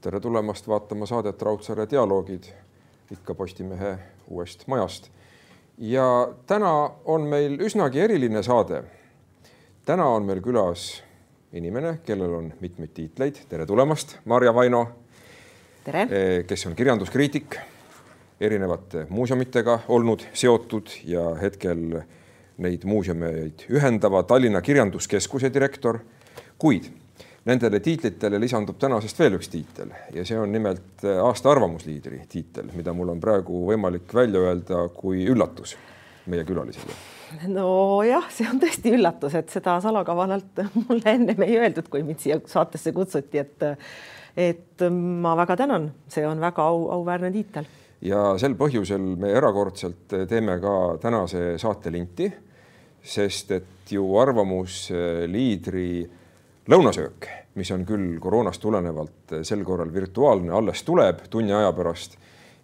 tere tulemast vaatama saadet Raudsaare dialoogid ikka Postimehe uuest majast. ja täna on meil üsnagi eriline saade. täna on meil külas inimene, kellel on mitmeid tiitleid. tere tulemast, Marja Vaino. tere. kes on kirjanduskriitik, erinevate muuseumitega olnud seotud ja hetkel neid muuseumeid ühendava Tallinna Kirjanduskeskuse direktor, kuid Nendele tiitlitele lisandub tänasest veel üks tiitel ja see on nimelt äh, aasta arvamusliidri tiitel, mida mul on praegu võimalik välja öelda kui üllatus meie külalisele. nojah, see on tõesti üllatus, et seda salakavalalt mulle ennem ei öeldud, kui mind siia saatesse kutsuti, et et ma väga tänan, see on väga au, auväärne tiitel. ja sel põhjusel me erakordselt teeme ka tänase saate linti, sest et ju arvamusliidri lõunasöök, mis on küll koroonast tulenevalt sel korral virtuaalne, alles tuleb tunni aja pärast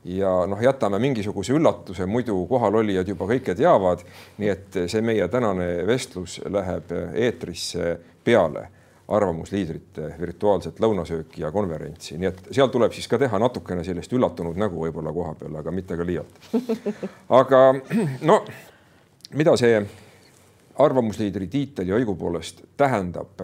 ja noh, jätame mingisuguse üllatuse, muidu kohalolijad juba kõike teavad. nii et see meie tänane vestlus läheb eetrisse peale arvamusliidrite virtuaalset lõunasööki ja konverentsi, nii et seal tuleb siis ka teha natukene sellist üllatunud nägu võib-olla koha peal, aga mitte ka liialt. aga no mida see arvamusliidri tiitel ja õigupoolest tähendab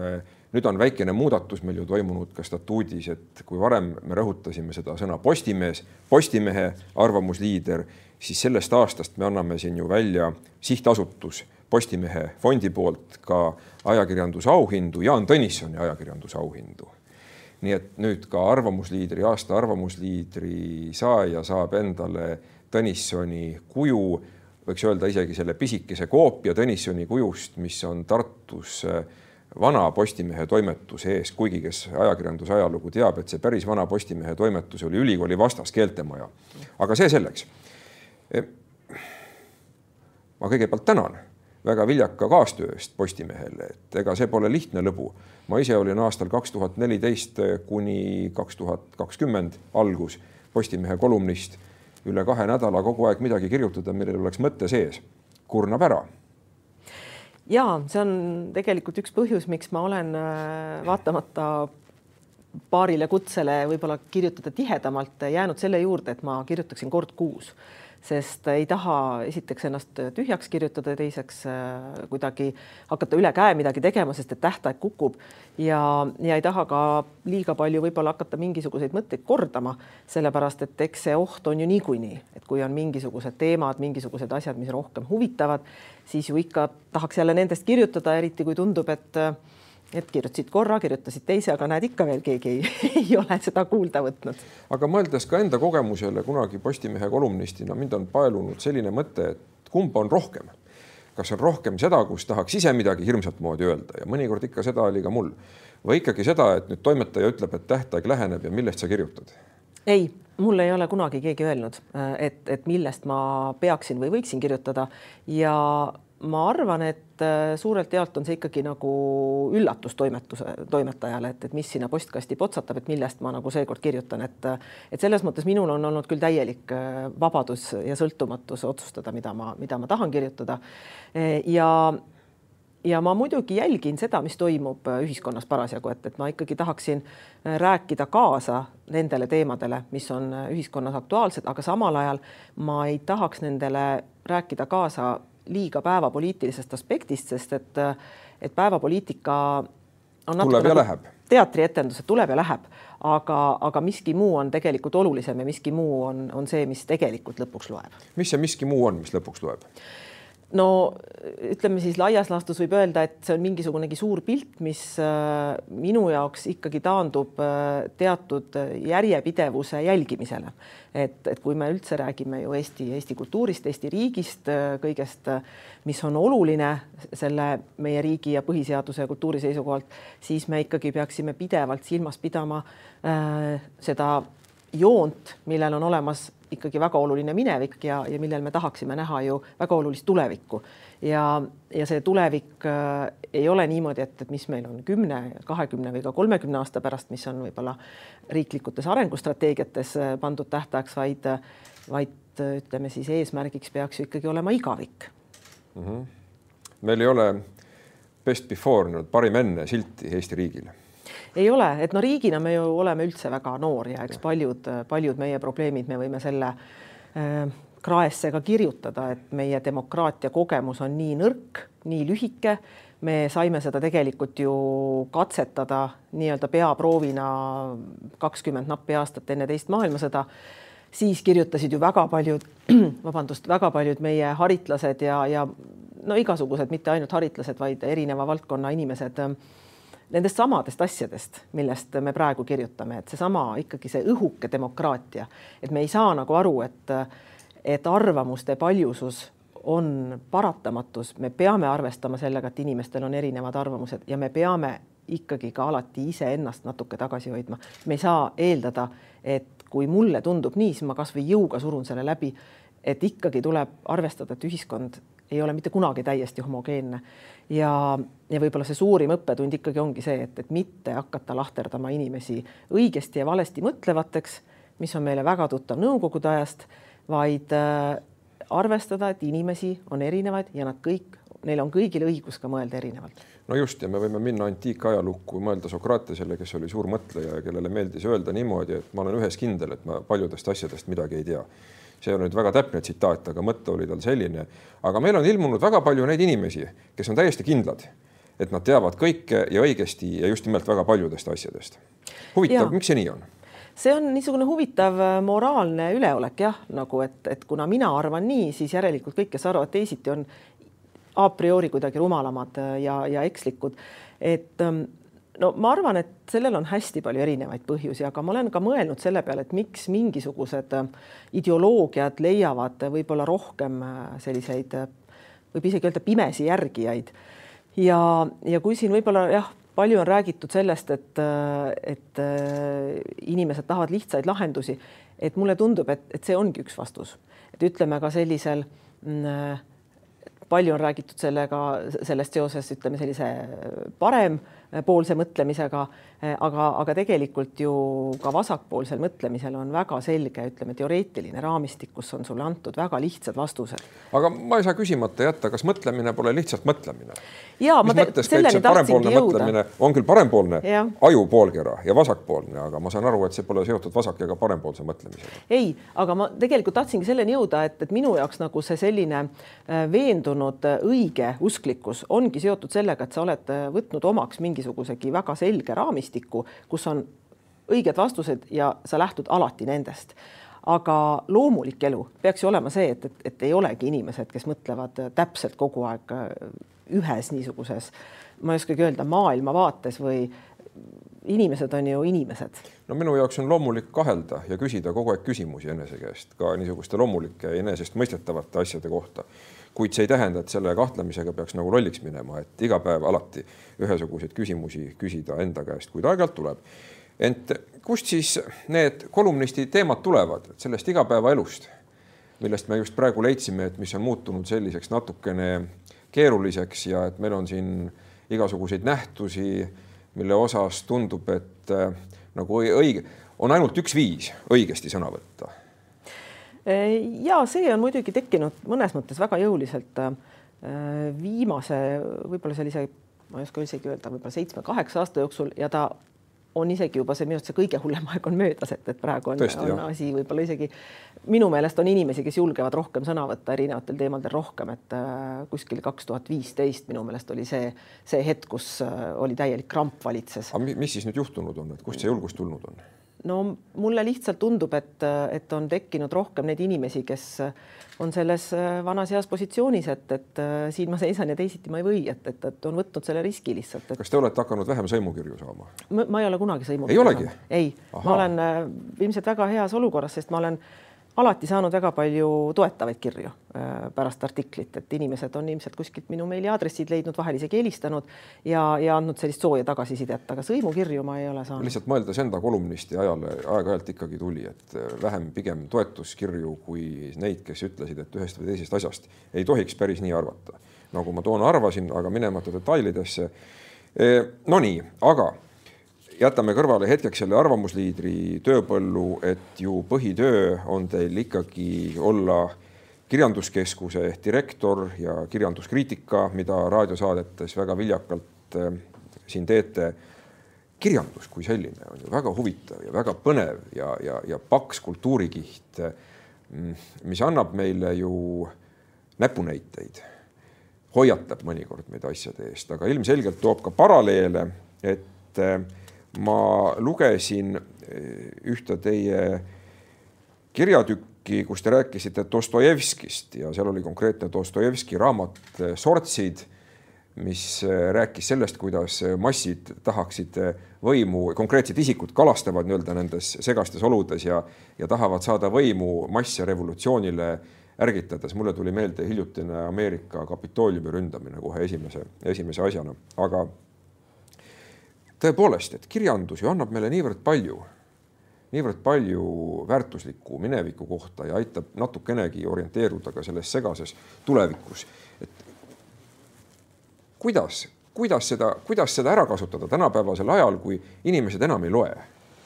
nüüd on väikene muudatus meil ju toimunud ka statuudis, et kui varem me rõhutasime seda sõna Postimees, Postimehe arvamusliider, siis sellest aastast me anname siin ju välja sihtasutus Postimehe fondi poolt ka ajakirjandusauhindu, Jaan Tõnissoni ajakirjandusauhindu. nii et nüüd ka arvamusliidri, aasta arvamusliidri saaja saab endale Tõnissoni kuju, võiks öelda isegi selle pisikese koopia Tõnissoni kujust, mis on Tartus äh, vana Postimehe toimetuse ees, kuigi kes ajakirjanduse ajalugu teab, et see päris vana Postimehe toimetus oli ülikooli vastas keeltemaja. aga see selleks. E, ma kõigepealt tänan väga viljaka kaastöö eest Postimehele, et ega see pole lihtne lõbu. ma ise olin aastal kaks tuhat neliteist kuni kaks tuhat kakskümmend algus Postimehe kolumnist üle kahe nädala kogu aeg midagi kirjutada, millel oleks mõte sees, kurnab ära ja see on tegelikult üks põhjus, miks ma olen äh, vaatamata paarile kutsele võib-olla kirjutada tihedamalt jäänud selle juurde, et ma kirjutaksin kord kuus, sest ei taha esiteks ennast tühjaks kirjutada, teiseks äh, kuidagi hakata üle käe midagi tegema, sest et tähtaeg kukub. Ja, ja ei taha ka liiga palju võib-olla hakata mingisuguseid mõtteid kordama, sellepärast et eks see oht on ju niikuinii, et kui on mingisugused teemad, mingisugused asjad, mis rohkem huvitavad siis ju ikka tahaks jälle nendest kirjutada, eriti kui tundub, et et kirjutasid korra, kirjutasid teise, aga näed, ikka veel keegi ei, ei ole seda kuulda võtnud. aga mõeldes ka enda kogemusele kunagi Postimehe kolumnistina, mind on paelunud selline mõte, et kumb on rohkem. kas on rohkem seda, kus tahaks ise midagi hirmsat moodi öelda ja mõnikord ikka seda oli ka mul või ikkagi seda, et nüüd toimetaja ütleb, et tähtaeg läheneb ja millest sa kirjutad? ei, mul ei ole kunagi keegi öelnud, et, et millest ma peaksin või võiksin kirjutada ja ma arvan, et äh, suurelt jaolt on see ikkagi nagu üllatus toimetuse, toimetajale, et, et mis sinna postkasti potsatab, et millest ma nagu seekord kirjutan, et et selles mõttes minul on olnud küll täielik äh, vabadus ja sõltumatus otsustada, mida ma, mida ma tahan kirjutada. ja ja ma muidugi jälgin seda, mis toimub äh, ühiskonnas parasjagu, et, et ma ikkagi tahaksin rääkida kaasa nendele teemadele, mis on ühiskonnas aktuaalsed, aga samal ajal ma ei tahaks nendele rääkida kaasa liiga päevapoliitilisest aspektist, sest et, et päevapoliitika on tuleb ja nagu läheb. teatrietendused tuleb ja läheb, aga, aga miski muu on tegelikult olulisem ja miski muu on, on see, mis tegelikult lõpuks loeb. mis see miski muu on, mis lõpuks loeb? No ütleme siis laias laastus võib öelda, et see on mingisugunegi suur pilt, mis äh, minu jaoks ikkagi taandub äh, teatud järjepidevuse jälgimisele. et, et kui me üldse räägime ju Eesti, Eesti kultuurist, Eesti riigist, äh, kõigest, mis on oluline selle meie riigi ja põhiseaduse ja kultuuri seisukohalt, siis me ikkagi peaksime pidevalt silmas pidama äh, seda joont, millel on olemas ikkagi väga oluline minevik ja, ja millel me tahaksime näha ju väga olulist tulevikku. ja, ja see tulevik äh, ei ole niimoodi, et, et mis meil on kümne, kahekümne või ka kolmekümne aasta pärast, mis on võib-olla riiklikutes arengustrateegiates äh, pandud tähtajaks, vaid, vaid äh, ütleme siis eesmärgiks peaks ju ikkagi olema igavik mm. -hmm. meil ei ole best before, parim enne silti Eesti riigile ei ole, et no riigina me ju oleme üldse väga noor ja eks paljud, paljud meie probleemid me võime selle äh, kraesse ka kirjutada, et meie demokraatia kogemus on nii nõrk, nii lühike. Me saime seda tegelikult ju katsetada nii-öelda peaproovina kakskümmend nappi aastat enne teist maailmasõda. siis kirjutasid ju väga paljud, vabandust, väga paljud meie haritlased ja, ja no igasugused, mitte ainult haritlased, vaid erineva valdkonna inimesed nendest samadest asjadest, millest me praegu kirjutame, et seesama ikkagi see õhuke demokraatia, et me ei saa nagu aru, et et arvamuste paljusus on paratamatus, me peame arvestama sellega, et inimestel on erinevad arvamused ja me peame ikkagi ka alati iseennast natuke tagasi hoidma. me ei saa eeldada, et kui mulle tundub nii, siis ma kasvõi jõuga surun selle läbi. et ikkagi tuleb arvestada, et ühiskond ei ole mitte kunagi täiesti homogeenne ja, ja võib-olla see suurim õppetund ikkagi ongi see, et, et mitte hakata lahterdama inimesi õigesti ja valesti mõtlevateks, mis on meile väga tuttav Nõukogude ajast, vaid äh, arvestada, et inimesi on erinevaid ja nad kõik, neil on kõigil õigus ka mõelda erinevalt. no just ja me võime minna antiikajalukku, mõelda Sokratesele, kes oli suur mõtleja ja kellele meeldis öelda niimoodi, et ma olen ühes kindel, et ma paljudest asjadest midagi ei tea. See on nüüd väga täpne tsitaat, aga mõte oli tal selline. aga meil on ilmunud väga palju neid inimesi, kes on täiesti kindlad, et nad teavad kõike ja õigesti ja just nimelt väga paljudest asjadest. huvitav, miks see nii on? see on niisugune huvitav äh, moraalne üleolek jah, nagu et, et kuna mina arvan nii, siis järelikult kõik, kes arvavad teisiti, on a priori kuidagi rumalamad äh, ja, ja ekslikud. et ähm, no ma arvan, et sellel on hästi palju erinevaid põhjusi, aga ma olen ka mõelnud selle peale, et miks mingisugused äh, ideoloogiad leiavad võib-olla rohkem selliseid, võib isegi öelda pimesi järgijaid. ja, ja kui siin võib-olla jah, palju on räägitud sellest, et, et äh, inimesed tahavad lihtsaid lahendusi, et mulle tundub, et, et see ongi üks vastus, et ütleme ka sellisel mm, palju on räägitud sellega, sellest seoses ütleme sellise parempoolse mõtlemisega aga, aga tegelikult ju ka vasakpoolsel mõtlemisel on väga selge, ütleme, teoreetiline raamistik, kus on sulle antud väga lihtsad vastused. aga ma ei saa küsimata jätta, kas mõtlemine pole lihtsalt mõtlemine? ja ma selleni tahtsingi jõuda. on küll parempoolne ja. aju poolkera ja vasakpoolne, aga ma saan aru, et see pole seotud vasak- ega parempoolse mõtlemisega. ei, aga ma tegelikult tahtsingi selleni jõuda, et, et minu jaoks nagu see selline äh, veendunud äh, õige usklikkus ongi seotud sellega, et sa oled äh, võtnud omaks mingisugusegi väga selge raamistiku raamistikku, kus on õiged vastused ja sa lähtud alati nendest. aga loomulik elu peaks ju olema see, et, et, et ei olegi inimesed, kes mõtlevad täpselt kogu aeg äh, ühes niisuguses, ma ei oskagi öelda, maailmavaates või inimesed on ju inimesed. no minu jaoks on loomulik kahelda ja küsida kogu aeg küsimusi enese käest ka niisuguste loomulike enesestmõistetavate asjade kohta kuid see ei tähenda, et selle kahtlemisega peaks nagu lolliks minema, et iga päev alati ühesuguseid küsimusi küsida enda käest, kuid aeg-ajalt tuleb. ent kust siis need kolumnisti teemad tulevad, sellest igapäevaelust, millest me just praegu leidsime, et mis on muutunud selliseks natukene keeruliseks ja et meil on siin igasuguseid nähtusi, mille osas tundub, et äh, nagu õige, on ainult üks viis õigesti sõna võtta. Ja see on muidugi tekkinud mõnes mõttes väga jõuliselt äh, viimase võib-olla sellise, ma ei oska isegi öelda, võib-olla seitsme-kaheksa aasta jooksul ja ta on isegi juba see minu arust see kõige hullem aeg on möödas, et, et praegu on, on asi võib-olla isegi minu meelest on inimesi, kes julgevad rohkem sõna võtta erinevatel teemadel rohkem, et äh, kuskil kaks tuhat viisteist minu meelest oli see, see hetk, kus äh, oli täielik kramp valitses. aga mis siis nüüd juhtunud on, et kust see julgus tulnud on? No mulle lihtsalt tundub, et, et on tekkinud rohkem neid inimesi, kes on selles vanas heas positsioonis, et, et siin ma seisan ja teisiti ma ei või, et, et, et on võtnud selle riski lihtsalt et.... kas te olete hakanud vähem sõimukirju saama? ma ei ole kunagi sõimukirju. ei olegi? ei, ma olen äh, ilmselt väga heas olukorras, sest ma olen äh, alati saanud väga palju toetavaid kirju äh, pärast artiklit, et inimesed on ilmselt kuskilt minu meiliaadressid leidnud, vahel isegi helistanud ja, ja andnud sellist sooja tagasisidet, aga sõimukirju ma ei ole saanud. lihtsalt mõeldes enda kolumnisti ajale aeg-ajalt ikkagi tuli, et äh, vähem pigem toetuskirju kui neid, kes ütlesid, et ühest või teisest asjast ei tohiks päris nii arvata, nagu ma toona arvasin, aga minemata detailidesse. Nonii, aga jätame kõrvale hetkeks selle arvamusliidri tööpõllu, et ju põhitöö on teil ikkagi olla kirjanduskeskuse ehk direktor ja kirjanduskriitika, mida raadiosaadetes väga viljakalt äh, siin teete. kirjandus kui selline on ju väga huvitav ja väga põnev ja, ja, ja paks kultuurikiht, mm, mis annab meile ju näpunäiteid, hoiatab mõnikord meid asjade eest, aga ilmselgelt toob ka paralleele, et eh, ma lugesin eh, ühte teie kirjatükki, kus te rääkisite Dostojevskist ja seal oli konkreetne Dostojevski raamat eh, Sortsid mis äh, rääkis sellest, kuidas massid tahaksid võimu, konkreetsed isikud kalastavad nii-öelda nendes segastes oludes ja, ja tahavad saada võimu masse revolutsioonile ärgitades. mulle tuli meelde hiljutine Ameerika Kapitooliumi ründamine kohe esimese, esimese asjana, aga tõepoolest, et kirjandus ju annab meile niivõrd palju, niivõrd palju väärtuslikku mineviku kohta ja aitab natukenegi orienteeruda ka selles segases tulevikus. et kuidas, kuidas seda, kuidas seda ära kasutada tänapäevasel ajal, kui inimesed enam ei loe?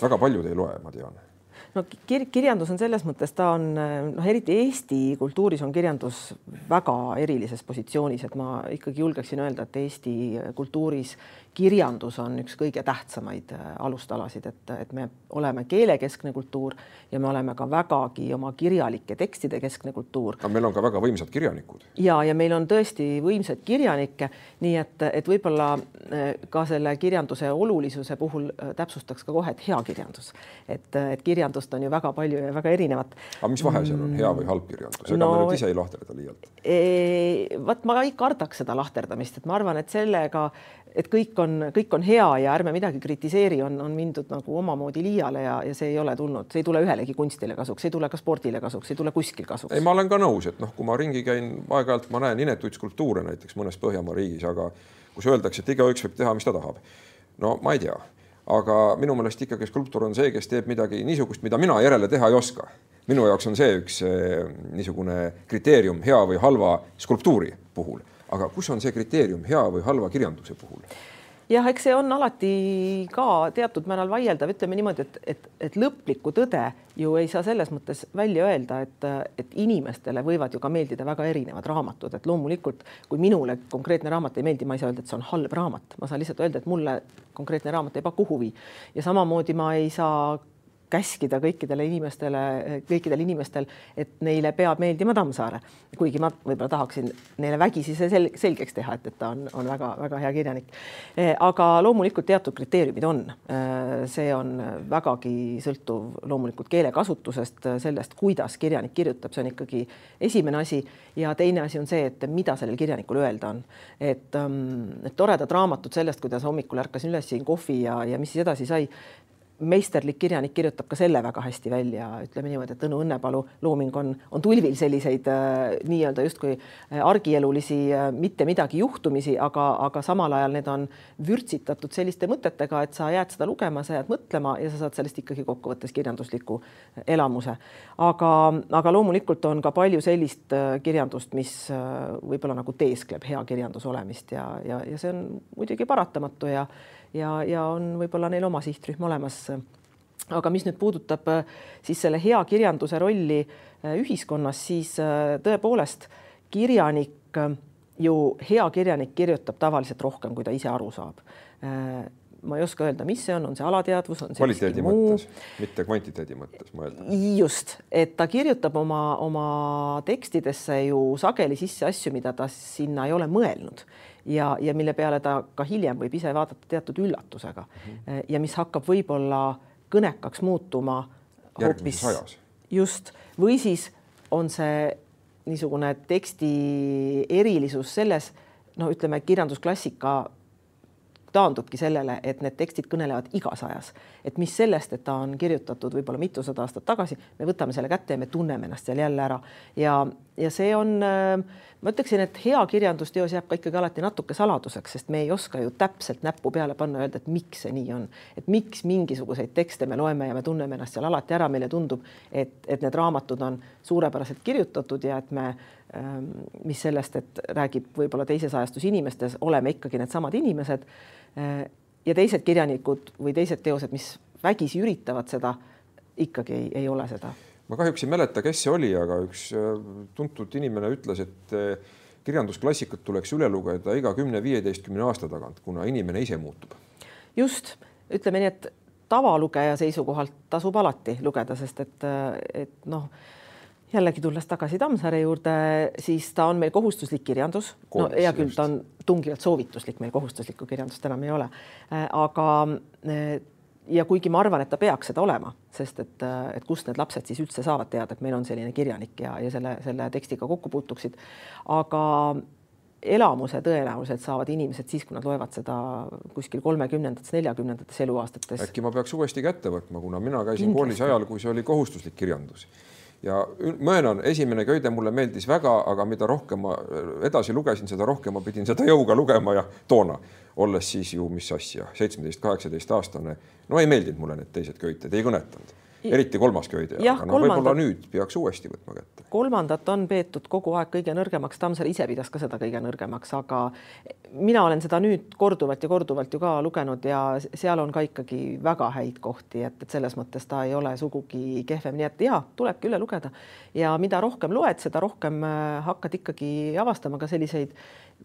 väga paljud ei loe, ma tean no kir kirjandus on selles mõttes, ta on noh, eriti Eesti kultuuris on kirjandus väga erilises positsioonis, et ma ikkagi julgeksin öelda, et Eesti kultuuris kirjandus on üks kõige tähtsamaid äh, alustalasid, et, et me oleme keelekeskne kultuur ja me oleme ka vägagi oma kirjalike tekstide keskne kultuur. aga meil on ka väga võimsad kirjanikud. ja, ja meil on tõesti võimsaid kirjanikke, nii et, et võib-olla äh, ka selle kirjanduse olulisuse puhul äh, täpsustaks ka kohe, et hea kirjandus, et, et kirjandust on ju väga palju ja väga erinevat. aga mis vahe seal on, hea või halb kirjandus, ega no, me nüüd ise ei lahterda liialt? vot ma ei kardaks seda lahterdamist, et ma arvan, et sellega et kõik on, kõik on hea ja ärme midagi kritiseeri, on, on mindud nagu omamoodi liiale ja, ja see ei ole tulnud, see ei tule ühelegi kunstile kasuks, ei tule ka spordile kasuks, ei tule kuskil kasuks. ei, ma olen ka nõus, et noh, kui ma ringi käin, aeg-ajalt ma näen inetuid skulptuure näiteks mõnes Põhjamaa riigis, aga kus öeldakse, et igaüks võib teha, mis ta tahab. no ma ei tea, aga minu meelest ikkagi skulptor on see, kes teeb midagi niisugust, mida mina järele teha ei oska. minu jaoks on see üks eh, niisugune kriteerium hea või halva skulptuuri puhul aga kus on see kriteerium hea või halva kirjanduse puhul? jah, eks see on alati ka teatud määral vaieldav, ütleme niimoodi, et, et, et lõplikku tõde ju ei saa selles mõttes välja öelda, et, et inimestele võivad ju ka meeldida väga erinevad raamatud, et loomulikult, kui minule konkreetne raamat ei meeldi, ma ei saa öelda, et see on halb raamat, ma saan lihtsalt öelda, et mulle konkreetne raamat ei paku huvi. Ja samamoodi ma ei saa käskida kõikidele inimestele, kõikidel inimestel, et neile peab meeldima Tammsaare, kuigi ma võib-olla tahaksin neile vägisi see sel selgeks teha, et, et ta on, on väga-väga hea kirjanik. Eh, aga loomulikult teatud kriteeriumid on. Eh, see on vägagi sõltuv loomulikult keelekasutusest, sellest, kuidas kirjanik kirjutab, see on ikkagi esimene asi ja teine asi on see, et mida sellel kirjanikul öelda on. et, ähm, et toredad raamatud sellest, kuidas hommikul ärkasin üles, jõin kohvi ja, ja mis siis edasi sai, meisterlik kirjanik kirjutab ka selle väga hästi välja, ütleme niimoodi, et Tõnu Õnnepalu looming on, on tulvil selliseid äh, nii-öelda justkui äh, argielulisi äh, mitte midagi juhtumisi, aga, aga samal ajal need on vürtsitatud selliste mõtetega, et sa jääd seda lugema, sa jääd mõtlema ja sa saad sellest ikkagi kokkuvõttes kirjandusliku äh, elamuse. aga, aga loomulikult on ka palju sellist äh, kirjandust, mis äh, võib-olla nagu teeskleb hea kirjandus olemist ja, ja, ja see on muidugi paratamatu ja ja, ja on võib-olla neil oma sihtrühm olemas. aga mis nüüd puudutab äh, siis selle hea kirjanduse rolli äh, ühiskonnas, siis äh, tõepoolest kirjanik ju hea kirjanik kirjutab tavaliselt rohkem, kui ta ise aru saab ma ei oska öelda, mis see on, on see alateadvus, on see kvaliteedi mõttes, mitte kvantiteedi mõttes, ma eeldan. just, et ta kirjutab oma, oma tekstidesse ju sageli sisse asju, mida ta sinna ei ole mõelnud ja, ja mille peale ta ka hiljem võib ise vaadata teatud üllatusega. Mm -hmm. ja mis hakkab võib-olla kõnekaks muutuma hoopis just või siis on see niisugune teksti erilisus selles, no ütleme, kirjandusklassika taandubki sellele, et need tekstid kõnelevad igas ajas, et mis sellest, et ta on kirjutatud võib-olla mitusada aastat tagasi, me võtame selle kätte ja me tunneme ennast seal jälle ära. Ja, ja see on äh, ma ütleksin, et hea kirjandusteos jääb ka ikkagi alati natuke saladuseks, sest me ei oska ju täpselt näppu peale panna, öelda, et miks see nii on, et miks mingisuguseid tekste me loeme ja me tunneme ennast seal alati ära, meile tundub, et, et need raamatud on suurepäraselt kirjutatud ja et me, ähm, mis sellest, et räägib võib-olla teises ajastus inimestes, oleme ikkagi needsamad inimesed. Äh, ja teised kirjanikud või teised teosed, mis vägisi üritavad seda, ikkagi ei, ei ole seda ma kahjuks ei mäleta, kes see oli, aga üks äh, tuntud inimene ütles, et äh, kirjandusklassikat tuleks üle lugeda iga kümne-viieteistkümne aasta tagant, kuna inimene ise muutub. just, ütleme nii, et tavalugeja seisukohalt tasub alati lugeda, sest et, et noh, jällegi tulles tagasi Tammsaare juurde, siis ta on meil kohustuslik kirjandus. no hea küll, ta on tungivalt soovituslik, meil kohustuslikku kirjandust enam ei ole. aga ja kuigi ma arvan, et ta peaks seda olema, sest et, et kust need lapsed siis üldse saavad teada, et meil on selline kirjanik ja, ja selle, selle tekstiga kokku puutuksid. aga elamuse tõenäoliselt saavad inimesed siis, kui nad loevad seda kuskil kolmekümnendates, neljakümnendates eluaastates. äkki ma peaks uuesti kätte võtma, kuna mina käisin Kindlasti. koolis ajal, kui see oli kohustuslik kirjandus ja möönan, esimene köide mulle meeldis väga, aga mida rohkem ma edasi lugesin, seda rohkem ma pidin seda jõuga lugema ja toona olles siis ju mis asja, seitsmeteist, kaheksateist aastane, no ei meeldinud mulle need teised köited, ei kõnetanud eriti kolmas köide, aga no võib-olla nüüd peaks uuesti võtma kätte. kolmandat on peetud kogu aeg kõige nõrgemaks, Tammsaar ise pidas ka seda kõige nõrgemaks, aga mina olen seda nüüd korduvalt ja korduvalt ju ka lugenud ja seal on ka ikkagi väga häid kohti, et, et selles mõttes ta ei ole sugugi kehvem, nii et ja tulebki üle lugeda ja mida rohkem loed, seda rohkem äh, hakkad ikkagi avastama ka selliseid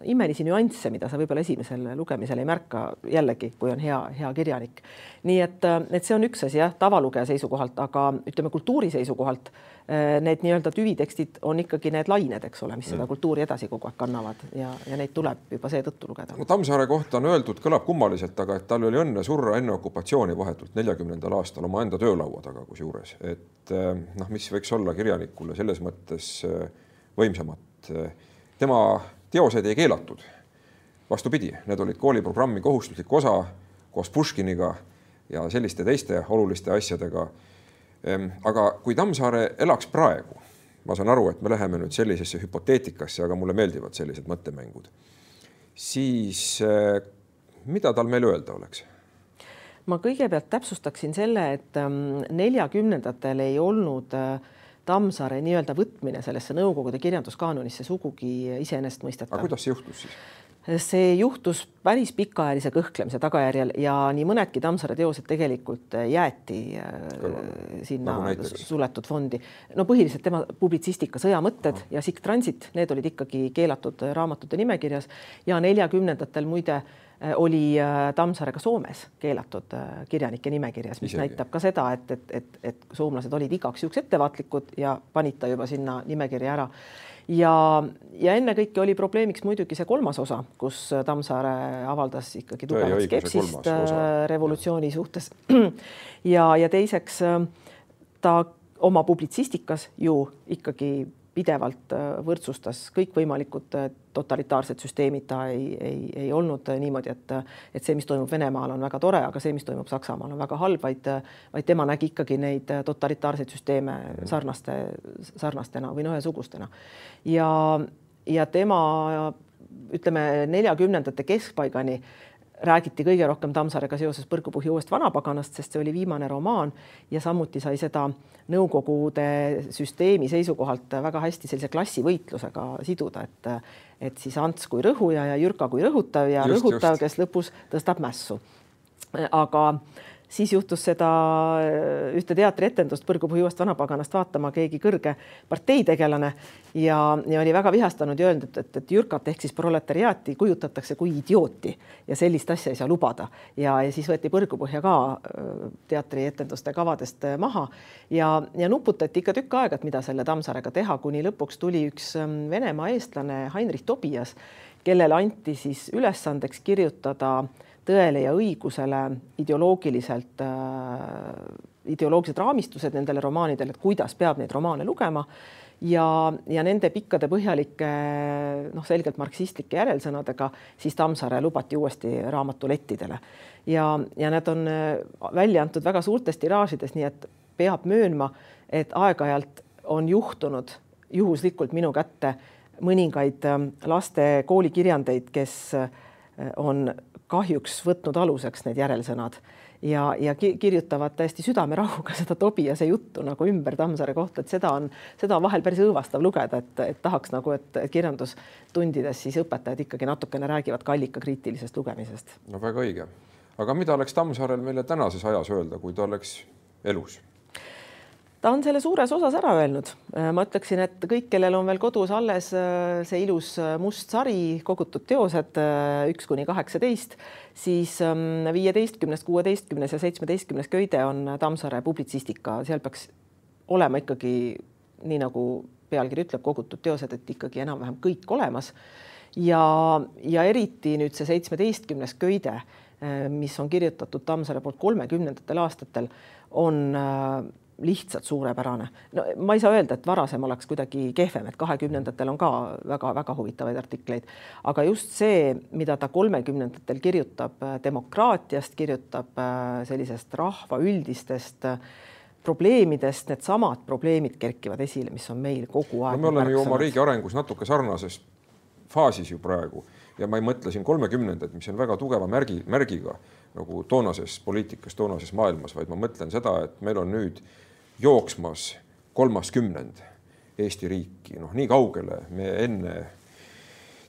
imelisi nüansse, mida sa võib-olla esimesel lugemisel ei märka jällegi, kui on hea, hea kirjanik. nii et, et see on üks asi jah, tavalugeja seisukohalt, aga ütleme kultuuri seisukohalt eh, need nii-öelda tüvitekstid on ikkagi need lained, eks ole, mis seda mm. kultuuri edasi kogu aeg kannavad ja, ja neid tuleb juba seetõttu lugeda. no Tammsaare kohta on öeldud, kõlab kummaliselt, aga et tal oli õnne surra enne okupatsiooni vahetult neljakümnendal aastal omaenda töölaua taga kusjuures, et eh, noh, mis võiks olla kirjanikule selles mõttes võimsamat. tema teosed ei keelatud. vastupidi, need olid kooliprogrammi kohustuslik osa koos Puškiniga ja selliste teiste oluliste asjadega. Ehm, aga kui Tammsaare elaks praegu, ma saan aru, et me läheme nüüd sellisesse hüpoteetikasse, aga mulle meeldivad sellised mõttemängud, siis eh, mida tal meil öelda oleks? ma kõigepealt täpsustaksin selle, et ehm, neljakümnendatel ei olnud äh, Tammsaare nii-öelda võtmine sellesse Nõukogude kirjanduskaanonisse sugugi iseenesestmõistetav. aga kuidas see juhtus siis? see juhtus päris pikaajalise kõhklemise tagajärjel ja nii mõnedki Tammsaare teosed tegelikult jäeti äh, Kõrval. sinna nagu suletud fondi. no põhiliselt tema publitsistika Sõjamõtted no. ja Sikk Transit, need olid ikkagi keelatud raamatute nimekirjas ja neljakümnendatel muide oli äh, Tammsaare ka Soomes keelatud äh, kirjanike nimekirjas, mis Isegi. näitab ka seda, et, et, et, et soomlased olid igaks juhuks ettevaatlikud ja panid ta juba sinna nimekirja ära. ja, ja ennekõike oli probleemiks muidugi see kolmas osa, kus Tammsaare avaldas ikkagi tugevat skepsist revolutsiooni suhtes. ja, ja teiseks ta oma publitsistikas ju ikkagi pidevalt äh, võrdsustas kõikvõimalikud äh, totalitaarsed süsteemid, ta ei, ei, ei olnud äh, niimoodi, et, et see, mis toimub Venemaal, on väga tore, aga see, mis toimub Saksamaal, on väga halb, vaid, vaid tema nägi ikkagi neid totalitaarseid süsteeme sarnaste, sarnastena või noh, ühesugustena. ja, ja tema ütleme neljakümnendate keskpaigani räägiti kõige rohkem Tammsaarega seoses Põrgupuhhi uuest vanapaganast, sest see oli viimane romaan ja samuti sai seda Nõukogude süsteemi seisukohalt väga hästi sellise klassivõitlusega siduda, et et siis Ants kui rõhuja ja Jürka kui rõhutav ja just, rõhutav, kes lõpus tõstab mässu. aga siis juhtus seda äh, ühte teatrietendust Põrgupuhu uuest vanapaganast vaatama keegi kõrge parteitegelane ja, ja oli väga vihastanud ja öelnud, et, et, et Jürkat ehk siis proletariaati kujutatakse kui idiooti ja sellist asja ei saa lubada. ja, ja siis võeti Põrgupõhja ka äh, teatrietenduste kavadest äh, maha ja, ja nuputati ikka tükk aega, et mida selle Tammsaarega teha, kuni lõpuks tuli üks ähm, Venemaa eestlane Heinrich Tobias, kellele anti siis ülesandeks kirjutada äh, tõele ja õigusele ideoloogiliselt äh,, ideoloogilised raamistused nendele romaanidele, et kuidas peab neid romaane lugema. Ja, ja nende pikkade põhjalike noh, selgelt marksistlike järelsõnadega siis Tammsaare lubati uuesti raamatulettidele. Ja, ja need on äh, välja antud väga suurtes tiraažides, nii et peab möönma, et aeg-ajalt on juhtunud juhuslikult minu kätte mõningaid äh, laste koolikirjandeid, kes äh, on kahjuks võtnud aluseks need järelsõnad ja, ja kirjutavad täiesti südamerahuga seda Tobiase juttu nagu ümber Tammsaare kohta, et seda on, seda on vahel päris õõvastav lugeda, et, et tahaks nagu, et kirjandustundides siis õpetajad ikkagi natukene räägivad ka allikakriitilisest lugemisest. no väga õige, aga mida oleks Tammsaarel meile tänases ajas öelda, kui ta oleks elus? Ta on selle suures osas ära öelnud. ma ütleksin, et kõik, kellel on veel kodus alles äh, see ilus äh, must sari, kogutud teosed äh, üks kuni kaheksateist, siis ähm, viieteistkümnes, kuueteistkümnes ja seitsmeteistkümnes köide on Tammsaare publitsistika, seal peaks olema ikkagi nii nagu pealkiri ütleb, kogutud teosed, et ikkagi enam-vähem kõik olemas. ja, ja eriti nüüd see seitsmeteistkümnes köide, mis on kirjutatud Tammsaare poolt kolmekümnendatel aastatel, on lihtsalt suurepärane. no ma ei saa öelda, et varasem oleks kuidagi kehvem, et kahekümnendatel on ka väga-väga huvitavaid artikleid, aga just see, mida ta kolmekümnendatel kirjutab äh, demokraatiast, kirjutab äh, sellisest rahva üldistest äh, probleemidest, needsamad probleemid kerkivad esile, mis on meil kogu aeg. no me oleme ju oma riigi arengus natuke sarnases faasis ju praegu ja ma ei mõtle siin kolmekümnendaid, mis on väga tugeva märgi, märgiga nagu toonases poliitikas, toonases maailmas, vaid ma mõtlen seda, et meil on nüüd jooksmas kolmas kümnend Eesti riiki, noh, nii kaugele me enne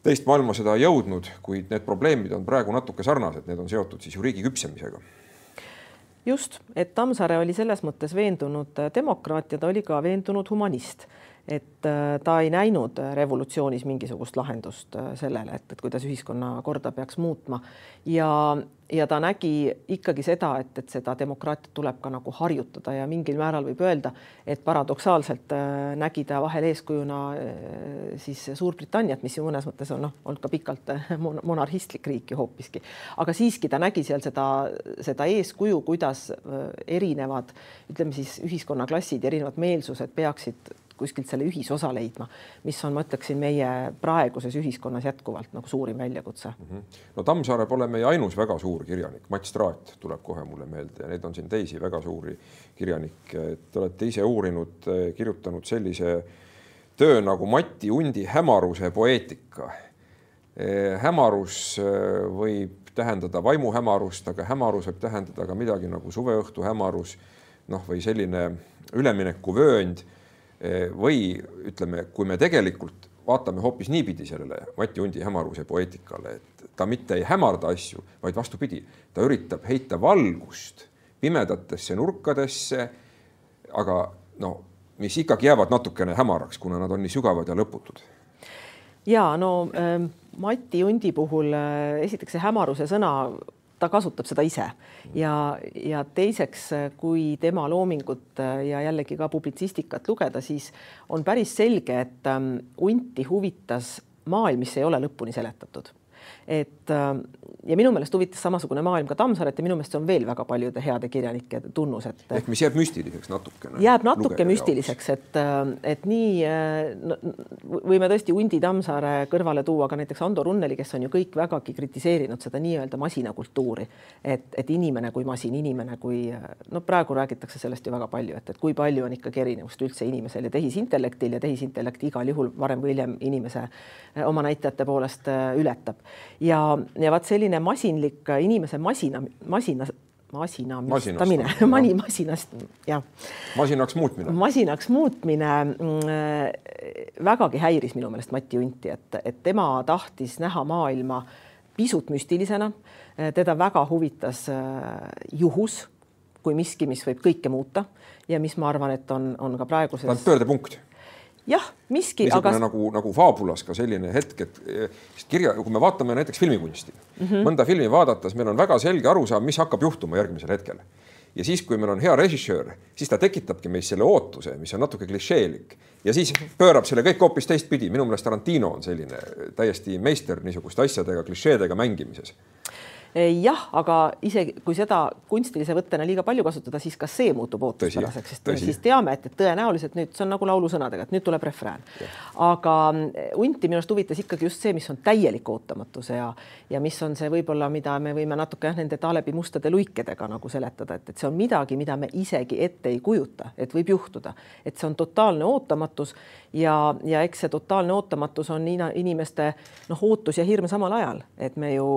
teist maailmasõda jõudnud, kuid need probleemid on praegu natuke sarnased, need on seotud siis ju riigi küpsemisega. just, et Tammsaare oli selles mõttes veendunud demokraat ja ta oli ka veendunud humanist et äh, ta ei näinud revolutsioonis mingisugust lahendust äh, sellele, et, et kuidas ühiskonnakorda peaks muutma. Ja, ja ta nägi ikkagi seda, et, et seda demokraatiat tuleb ka nagu harjutada ja mingil määral võib öelda, et paradoksaalselt äh, nägi ta vahel eeskujuna siis Suurbritanniat, mis ju mõnes mõttes on noh, olnud ka pikalt monarhistlik riik ju hoopiski, aga siiski ta nägi seal seda, seda eeskuju, kuidas erinevad, ütleme siis ühiskonnaklassid, erinevad meelsused peaksid kuskilt selle ühisosa leidma, mis on, ma ütleksin, meie praeguses ühiskonnas jätkuvalt nagu suurim väljakutse mm. -hmm. no Tammsaare pole meie ainus väga suur kirjanik, Mats Traat tuleb kohe mulle meelde ja neid on siin teisi väga suuri kirjanikke, et te olete ise uurinud, kirjutanud sellise töö nagu Mati Undi hämaruse poeetika. hämarus võib tähendada vaimuhämarust, aga hämarus võib tähendada ka midagi nagu suveõhtu hämarus, noh, või selline üleminekuvöönd või ütleme, kui me tegelikult vaatame hoopis niipidi sellele Mati Undi hämaruse poeetikale, et ta mitte ei hämarda asju, vaid vastupidi, ta üritab heita valgust pimedatesse nurkadesse, aga no mis ikkagi jäävad natukene hämaraks, kuna nad on nii sügavad ja lõputud. ja no äh, Mati Undi puhul äh, esiteks see hämaruse sõna ta kasutab seda ise. Ja, ja teiseks, kui tema loomingut ja jällegi ka publitsistikat lugeda, siis on päris selge, et ähm, Unti huvitas maailm, mis ei ole lõpuni seletatud et äh, ja minu meelest huvitas samasugune maailm ka Tammsaaret ja minu meelest see on veel väga paljude heade kirjanike tunnus, et ehk mis jääb müstiliseks natukene. jääb natuke müstiliseks, et, äh, et nii äh, no, võime tõesti Undi Tammsaare kõrvale tuua ka näiteks Ando Runneli, kes on ju kõik vägagi kritiseerinud seda nii-öelda masinakultuuri, et, et inimene kui masin, inimene kui no praegu räägitakse sellest ju väga palju, et, et kui palju on ikkagi erinevust üldse inimesel ja tehisintellektil ja tehisintellekt igal juhul varem või hiljem inimese oma näitajate poolest ületab ja, ja vaat selline masinlik inimese masina, masina masinamistamine, mani masinast, jah. masinaks muutmine. masinaks muutmine mm, vägagi häiris minu meelest Mati Unti, et, et tema tahtis näha maailma pisut müstilisena. teda väga huvitas äh, juhus kui miski, mis võib kõike muuta ja mis ma arvan, et on, on ka praeguses. ta on pöördepunkt jah, miski. niisugune aga... nagu, nagu faabulas ka selline hetk, et eh, kirja, kui me vaatame näiteks filmikunsti mm, -hmm. mõnda filmi vaadates meil on väga selge arusaam, mis hakkab juhtuma järgmisel hetkel. ja siis, kui meil on hea režissöör, siis ta tekitabki meis selle ootuse, mis on natuke klišeelik ja siis pöörab selle kõik hoopis teistpidi. minu meelest Tarantino on selline täiesti meister niisuguste asjadega, klišeedega mängimises jah, aga isegi kui seda kunstilise võttena liiga palju kasutada, siis ka see muutub ootuspäraseks, sest tõsi. siis teame, et, et tõenäoliselt nüüd see on nagu laulusõnadega, et nüüd tuleb refrään. aga mm, Unti minu arust huvitas ikkagi just see, mis on täielik ootamatus ja, ja mis on see võib-olla, mida me võime natuke jah, nende Taalebi mustade luikedega nagu seletada, et, et see on midagi, mida me isegi ette ei kujuta, et võib juhtuda, et see on totaalne ootamatus ja, ja eks see totaalne ootamatus on inimeste noh, ootus ja hirm samal ajal, et me ju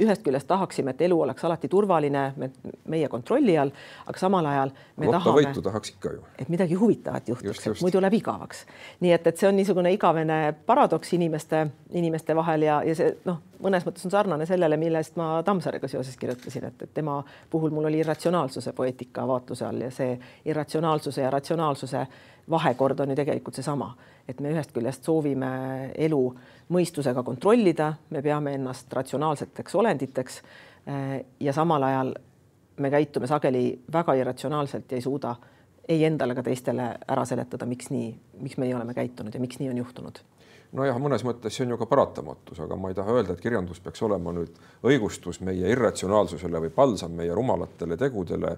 ühest küljest tahaksime, et elu oleks alati turvaline, me, meie kontrolli all, aga samal ajal me tahame, tahaks ikka ju, et midagi huvitavat juhtuks, et muidu läheb igavaks. nii et, et see on niisugune igavene paradoks inimeste, inimeste vahel ja, ja see noh, mõnes mõttes on sarnane sellele, millest ma Tammsaarega seoses kirjutasin, et, et tema puhul mul oli irratsionaalsuse poeetika vaatluse all ja see irratsionaalsuse ja ratsionaalsuse vahekord on ju tegelikult seesama, et me ühest küljest soovime elu mõistusega kontrollida, me peame ennast ratsionaalseteks olenditeks eh, ja samal ajal me käitume sageli väga irratsionaalselt ja ei suuda ei endale ega teistele ära seletada, miks nii, miks me nii oleme käitunud ja miks nii on juhtunud. Nojah, mõnes mõttes see on ju ka paratamatus, aga ma ei taha öelda, et kirjandus peaks olema nüüd õigustus meie irratsionaalsusele või palsam meie rumalatele tegudele,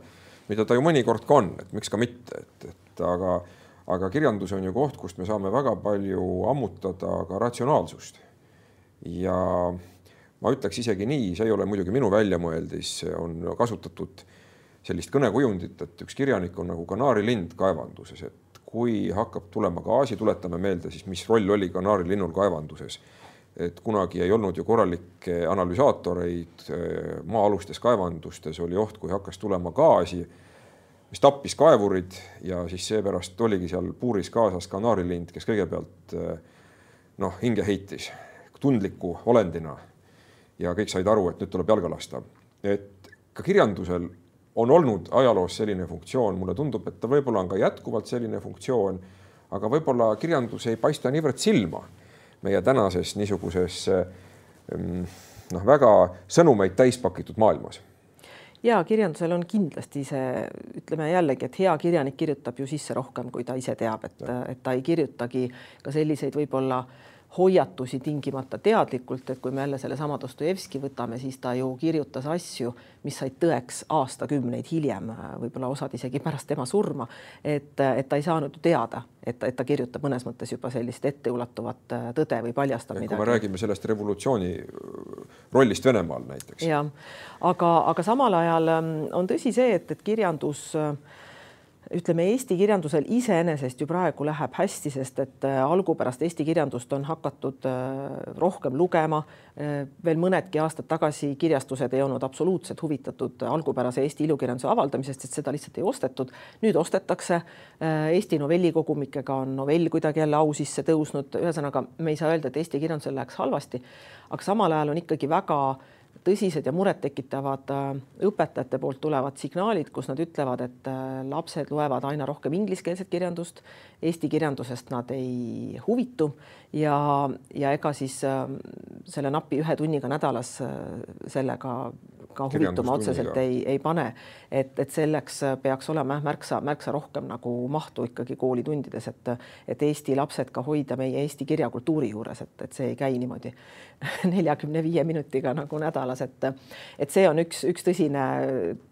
mida ta ju mõnikord ka on, et miks ka mitte, et, et aga aga kirjandus on ju koht, kust me saame väga palju ammutada ka ratsionaalsust. ja ma ütleks isegi nii, see ei ole muidugi minu väljamõeldis, on kasutatud sellist kõnekujundit, et üks kirjanik on nagu kanaarilind kaevanduses, et kui hakkab tulema gaasi, tuletame meelde siis, mis roll oli kanaarilinnul kaevanduses. et kunagi ei olnud ju korralikke analüsaatoreid maa-alustes kaevandustes oli oht, kui hakkas tulema gaasi mis tappis kaevurid ja siis seepärast oligi seal puuris kaasas kanaarilind, kes kõigepealt eh, noh, hinge heitis tundliku olendina. ja kõik said aru, et nüüd tuleb jalga lasta. et ka kirjandusel on olnud ajaloos selline funktsioon, mulle tundub, et ta võib-olla on ka jätkuvalt selline funktsioon, aga võib-olla kirjandus ei paista niivõrd silma meie tänases niisuguses mm, noh, väga sõnumeid täis pakitud maailmas ja kirjandusel on kindlasti see, ütleme jällegi, et hea kirjanik kirjutab ju sisse rohkem, kui ta ise teab, et, et ta ei kirjutagi ka selliseid võib-olla hoiatusi tingimata teadlikult, et kui me jälle sellesama Dostojevski võtame, siis ta ju kirjutas asju, mis said tõeks aastakümneid hiljem, võib-olla osad isegi pärast tema surma. et, et ta ei saanud ju teada, et, et ta kirjutab mõnes mõttes juba sellist etteulatuvat tõde või paljastab midagi. kui me räägime sellest revolutsiooni rollist Venemaal näiteks. jah, aga, aga samal ajal ähm, on tõsi see, et, et kirjandus äh, ütleme, Eesti kirjandusel iseenesest ju praegu läheb hästi, sest et äh, algupärast eesti kirjandust on hakatud äh, rohkem lugema. Äh, veel mõnedki aastad tagasi kirjastused ei olnud absoluutselt huvitatud algupärase Eesti ilukirjanduse avaldamisest, sest seda lihtsalt ei ostetud. nüüd ostetakse. Eesti novellikogumikega on novell kuidagi jälle au sisse tõusnud, ühesõnaga me ei saa öelda, et Eesti kirjandusel läheks halvasti, aga samal ajal on ikkagi väga tõsised ja murettekitavad äh, õpetajate poolt tulevad signaalid, kus nad ütlevad, et äh, lapsed loevad aina rohkem ingliskeelset kirjandust, eesti kirjandusest nad ei huvitu ja, ja ega siis äh, selle napi ühe tunniga nädalas sellega ka huvituma otseselt ei, ei pane, et, et selleks peaks olema märksa, märksa rohkem nagu mahtu ikkagi koolitundides, et, et Eesti lapsed ka hoida meie eesti kirjakultuuri juures, et, et see ei käi niimoodi neljakümne viie minutiga nagu nädalas, et et see on üks, üks tõsine,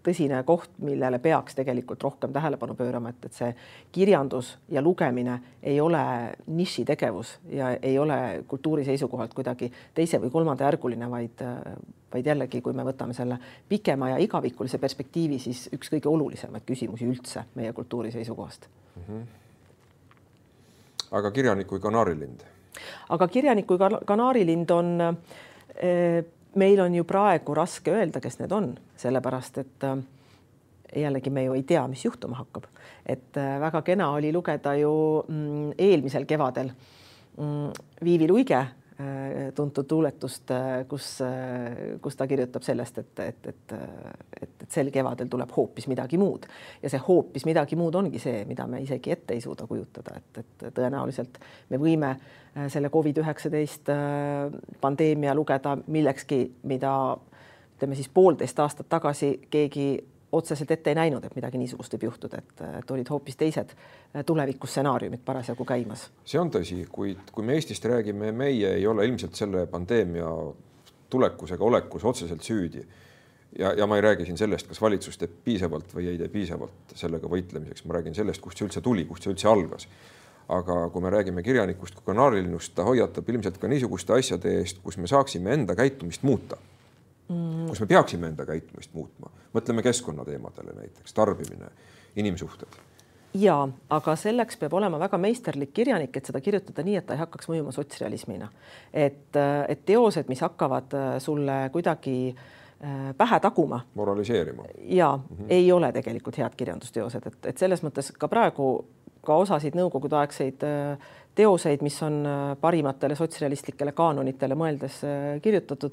tõsine koht, millele peaks tegelikult rohkem tähelepanu pöörama, et, et see kirjandus ja lugemine ei ole nišitegevus ja ei ole kultuuri seisukohalt kuidagi teise või kolmandajärguline, vaid vaid jällegi, kui me võtame selle pikema ja igavikulise perspektiivi, siis üks kõige olulisemaid küsimusi üldse meie kultuuri seisukohast mm. -hmm. aga kirjanik kui kanaarilind aga kirjanik kui kanaarilind on, eh, meil on ju praegu raske öelda, kes need on, sellepärast et eh, jällegi me ju ei tea, mis juhtuma hakkab. et eh, väga kena oli lugeda ju mm, eelmisel kevadel mm, Viivi Luige tuntud luuletust, äh, kus, äh, kus ta kirjutab sellest, et, et, et, et, et sel kevadel tuleb hoopis midagi muud. Ja see hoopis midagi muud ongi see, mida me isegi ette ei suuda kujutada, et, et tõenäoliselt me võime selle Covid üheksateist pandeemia lugeda millekski, mida ütleme siis poolteist aastat tagasi keegi otseselt ette ei näinud, et midagi niisugust võib juhtuda, et, olid hoopis teised äh, tulevikustsenaariumid parasjagu käimas. see on tõsi, kuid kui me Eestist räägime, meie ei ole ilmselt selle pandeemia tulekus ega olekus otseselt süüdi. ja, ja ma ei räägi siin sellest, kas valitsus teeb piisavalt või ei tee piisavalt sellega võitlemiseks, ma räägin sellest, kust see üldse tuli, kust see üldse algas. aga kui me räägime kirjanikust kui kanaarilinust, ta hoiatab ilmselt ka niisuguste asjade eest, kus me saaksime enda käitumist muuta mm., kus me peaksime enda käitumist muutma. Mõtleme keskkonnateemadele näiteks, tarbimine, inimsuhted ja, aga selleks peab olema väga meisterlik kirjanik, et seda kirjutada nii, et ta ei hakkaks mõjuma sotsrealismina. et, et teosed, mis hakkavad sulle kuidagi pähe taguma. moraliseerima. ja mm -hmm. ei ole tegelikult head kirjandusteosed, et, et selles mõttes ka praegu ka osasid nõukogudeaegseid teoseid, mis on parimatele sotsrealistlikele kaanonitele mõeldes kirjutatud,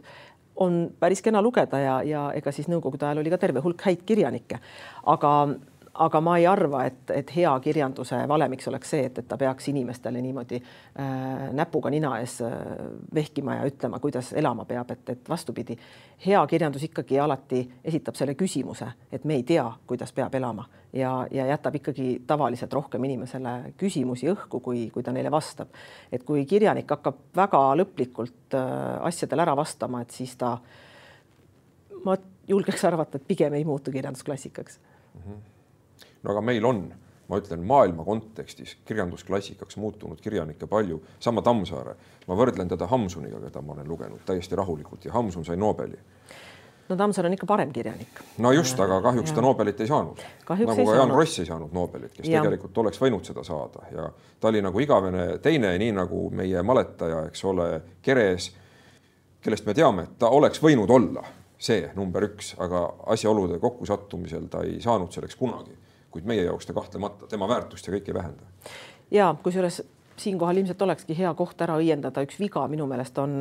on päris kena lugeda ja, ja ega siis nõukogude ajal oli ka terve hulk häid kirjanikke, aga aga ma ei arva, et, et hea kirjanduse valemiks oleks see, et, et ta peaks inimestele niimoodi äh, näpuga nina ees äh, vehkima ja ütlema, kuidas elama peab, et, et vastupidi, hea kirjandus ikkagi alati esitab selle küsimuse, et me ei tea, kuidas peab elama ja, ja jätab ikkagi tavaliselt rohkem inimesele küsimusi õhku, kui, kui ta neile vastab. et kui kirjanik hakkab väga lõplikult äh, asjadele ära vastama, et siis ta, ma julgeks arvata, et pigem ei muutu kirjandusklassikaks mm. -hmm no aga meil on, ma ütlen maailma kontekstis kirjandusklassikaks muutunud kirjanikke palju, sama Tammsaare, ma võrdlen teda Hamsuniga, keda ma olen lugenud täiesti rahulikult ja Hamsun sai Nobeli no Tammsaar on ikka parem kirjanik. no just, aga kahjuks ja. ta Nobelit ei saanud. nagu ka Jaan Ross ei saanud Nobelit, kes ja. tegelikult oleks võinud seda saada ja ta oli nagu igavene teine, nii nagu meie maletaja, eks ole, Keres, kellest me teame, et ta oleks võinud olla see number üks, aga asjaolude kokkusattumisel ta ei saanud selleks kunagi kuid meie jaoks ta kahtlemata tema väärtust ja kõike ei vähenda. ja kusjuures siinkohal ilmselt olekski hea koht ära õiendada, üks viga minu meelest on,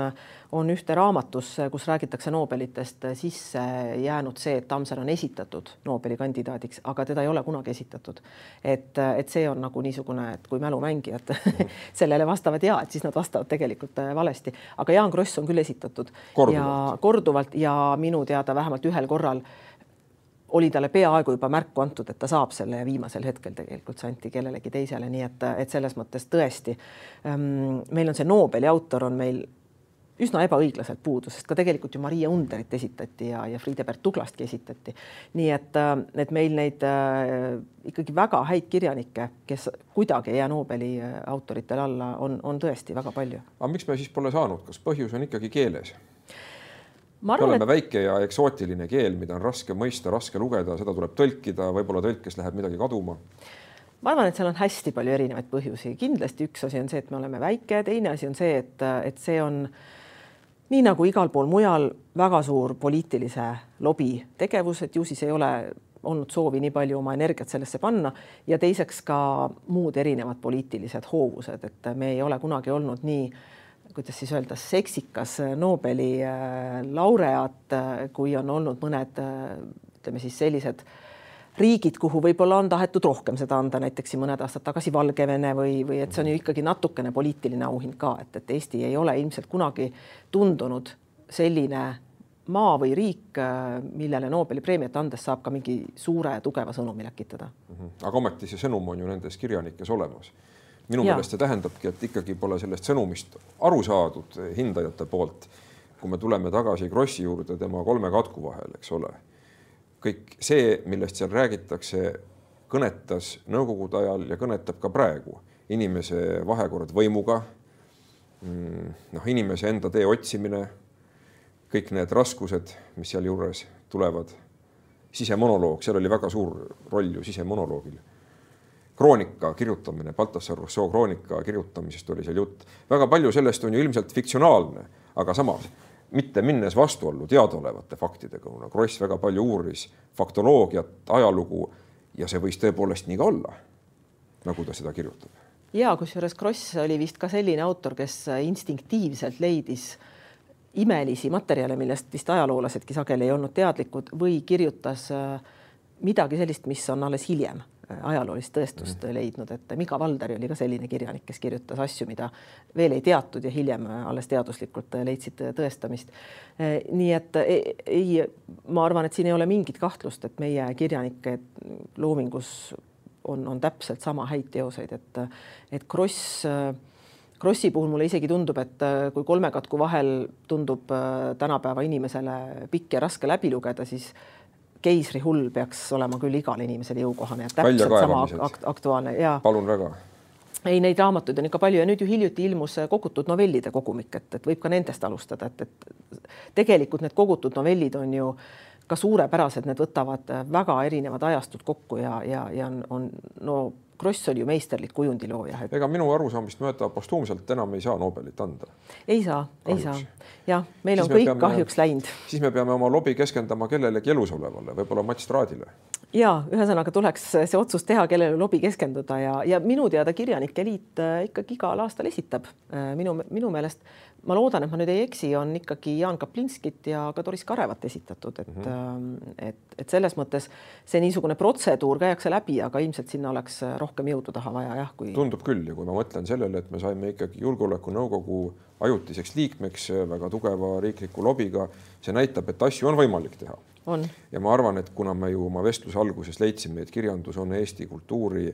on ühte raamatusse, kus räägitakse Nobelitest sisse jäänud see, et Tammsaar on esitatud Nobeli kandidaadiks, aga teda ei ole kunagi esitatud. et, et see on nagu niisugune, et kui mälumängijad sellele vastavad ja et siis nad vastavad tegelikult valesti, aga Jaan Kross on küll esitatud korduvalt. ja korduvalt ja minu teada vähemalt ühel korral oli talle peaaegu juba märku antud, et ta saab selle ja viimasel hetkel tegelikult see anti kellelegi teisele, nii et, et selles mõttes tõesti ähm, meil on see Nobeli autor on meil üsna ebaõiglaselt puudu, sest ka tegelikult ju Maria Underit esitati ja, ja Friedebert Tuglastki esitati. nii et, äh, et meil neid äh, ikkagi väga häid kirjanikke, kes kuidagi ei jää Nobeli äh, autoritele alla, on, on tõesti väga palju. aga miks me siis pole saanud, kas põhjus on ikkagi keeles? Me oleme et... väike ja eksootiline keel, mida on raske mõista, raske lugeda, seda tuleb tõlkida, võib-olla tõlkes läheb midagi kaduma. ma arvan, et seal on hästi palju erinevaid põhjusi, kindlasti üks asi on see, et me oleme väike, teine asi on see, et, et see on nii nagu igal pool mujal väga suur poliitilise lobi tegevus, et ju siis ei ole olnud soovi nii palju oma energiat sellesse panna ja teiseks ka muud erinevad poliitilised hoovused, et me ei ole kunagi olnud nii äh, kuidas siis öelda, seksikas äh, Nobeli äh, laureaat, äh, kui on olnud mõned ütleme siis sellised riigid, kuhu võib-olla on tahetud rohkem seda anda, näiteks mõned aastad tagasi Valgevene või, või et see on ju ikkagi natukene poliitiline auhind ka, et, et Eesti ei ole ilmselt kunagi tundunud selline maa või riik, millele Nobeli preemiat andes saab ka mingi suure tugeva sõnumi läkitada mm. -hmm. aga ometi see sõnum on ju nendes kirjanikes olemas minu ja. meelest see tähendabki, et ikkagi pole sellest sõnumist aru saadud hindajate poolt. kui me tuleme tagasi Krossi juurde tema kolme katku vahel, eks ole. kõik see, millest seal räägitakse, kõnetas nõukogude ajal ja kõnetab ka praegu inimese vahekord võimuga. Mm, noh, inimese enda tee otsimine, kõik need raskused, mis sealjuures tulevad, sisemonoloog, seal oli väga suur roll ju sisemonoloogil kroonika kirjutamine, Baltasar Rousseau kroonika kirjutamisest oli seal jutt. väga palju sellest on ju ilmselt fiktsionaalne, aga samas mitte minnes vastuollu teadaolevate faktidega, kuna Kross väga palju uuris faktoloogiat, ajalugu ja see võis tõepoolest nii ka olla, nagu ta seda kirjutab. ja kusjuures Kross oli vist ka selline autor, kes instinktiivselt leidis imelisi materjale, millest vist ajaloolasedki sageli ei olnud teadlikud või kirjutas äh, midagi sellist, mis on alles hiljem ajaloolist tõestust mm. leidnud, et Miga Valdari oli ka selline kirjanik, kes kirjutas asju, mida veel ei teatud ja hiljem alles teaduslikult leidsid tõestamist. nii et ei, ma arvan, et siin ei ole mingit kahtlust, et meie kirjanike loomingus on, on täpselt sama häid teoseid, et, et Kross Krossi puhul mulle isegi tundub, et kui kolme katku vahel tundub tänapäeva inimesele pikk ja raske läbi lugeda, siis keisrihull peaks olema küll igale inimesele jõukohane ja täpselt sama akt aktuaalne ja. palun väga. ei, neid raamatuid on ikka palju ja nüüd ju hiljuti ilmus kogutud novellide kogumik, et, et võib ka nendest alustada, et, et tegelikult need kogutud novellid on ju ka suurepärased, need võtavad väga erinevad ajastud kokku ja, ja, ja on, on no Kross oli ju meisterlik kujundilooja et.... ega minu arusaamist mööda postuumselt enam ei saa Nobelit anda. ei saa, ei saa. jah, meil siis on kõik peame, kahjuks läinud. siis me peame oma lobi keskendama kellelegi elus olevale, võib-olla Mats Traadile. Ja ühesõnaga tuleks see otsus teha, kellele lobi keskenduda ja, ja minu teada Kirjanike Liit äh, ikkagi igal aastal esitab äh, minu, minu meelest ma loodan, et ma nüüd ei eksi, on ikkagi Jaan Kaplinskit ja ka Doris Karevat esitatud, et mm, -hmm. et, et selles mõttes see niisugune protseduur käiakse läbi, aga ilmselt sinna oleks rohkem jõudu taha vaja jah, kui. tundub küll ja kui ma mõtlen sellele, et me saime ikkagi Julgeolekunõukogu ajutiseks liikmeks väga tugeva riikliku lobiga, see näitab, et asju on võimalik teha. Ja ma arvan, et kuna me ju oma vestluse alguses leidsime, et kirjandus on Eesti kultuuri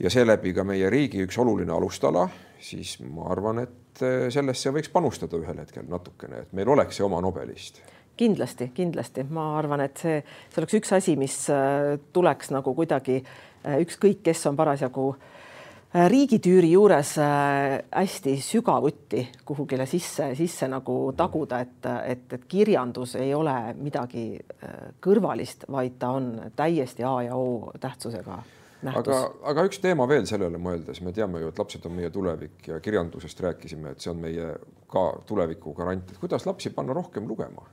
ja seeläbi ka meie riigi üks oluline alustala, siis ma arvan, et eh, sellesse võiks panustada ühel hetkel natukene, et meil oleks see oma Nobelist. Kindlasti, kindlasti, ma arvan, et see, see oleks üks asi, mis eh, tuleks nagu kuidagi eh, ükskõik, kes on parasjagu riigitüüri juures hästi sügavuti kuhugile sisse, sisse nagu taguda, et, et, et kirjandus ei ole midagi kõrvalist, vaid ta on täiesti A ja O tähtsusega nähtus. aga, aga üks teema veel sellele mõeldes, me teame ju, et lapsed on meie tulevik ja kirjandusest rääkisime, et see on meie ka tuleviku garant, et kuidas lapsi panna rohkem lugema.